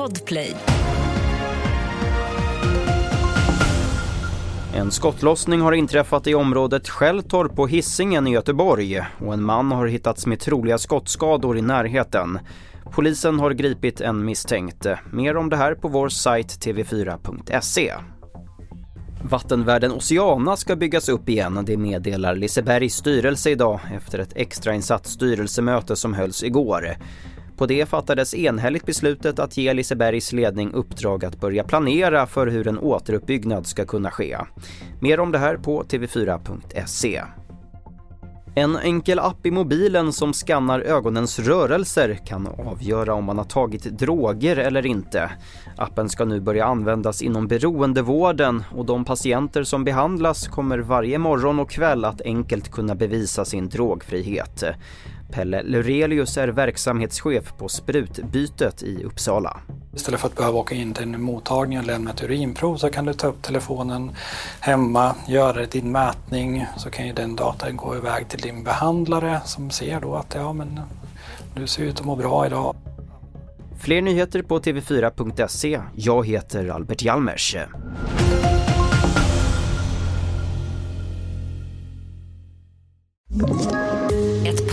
Podplay. En skottlossning har inträffat i området Skälltorp på Hisingen i Göteborg och en man har hittats med troliga skottskador i närheten. Polisen har gripit en misstänkt. Mer om det här på vår sajt tv4.se. Vattenvärden Oceana ska byggas upp igen, det meddelar Lisebergs styrelse idag efter ett extrainsatt styrelsemöte som hölls igår. På det fattades enhälligt beslutet att ge Lisebergs ledning uppdrag att börja planera för hur en återuppbyggnad ska kunna ske. Mer om det här på tv4.se. En enkel app i mobilen som skannar ögonens rörelser kan avgöra om man har tagit droger eller inte. Appen ska nu börja användas inom beroendevården och de patienter som behandlas kommer varje morgon och kväll att enkelt kunna bevisa sin drogfrihet. Pelle Lurelius är verksamhetschef på Sprutbytet i Uppsala. Istället för att behöva åka in till en mottagning och lämna ett urinprov så kan du ta upp telefonen hemma, göra din mätning så kan ju den datan gå iväg till din behandlare som ser då att ja men du ser ut att må bra idag. Fler nyheter på tv4.se. Jag heter Albert Hjalmers.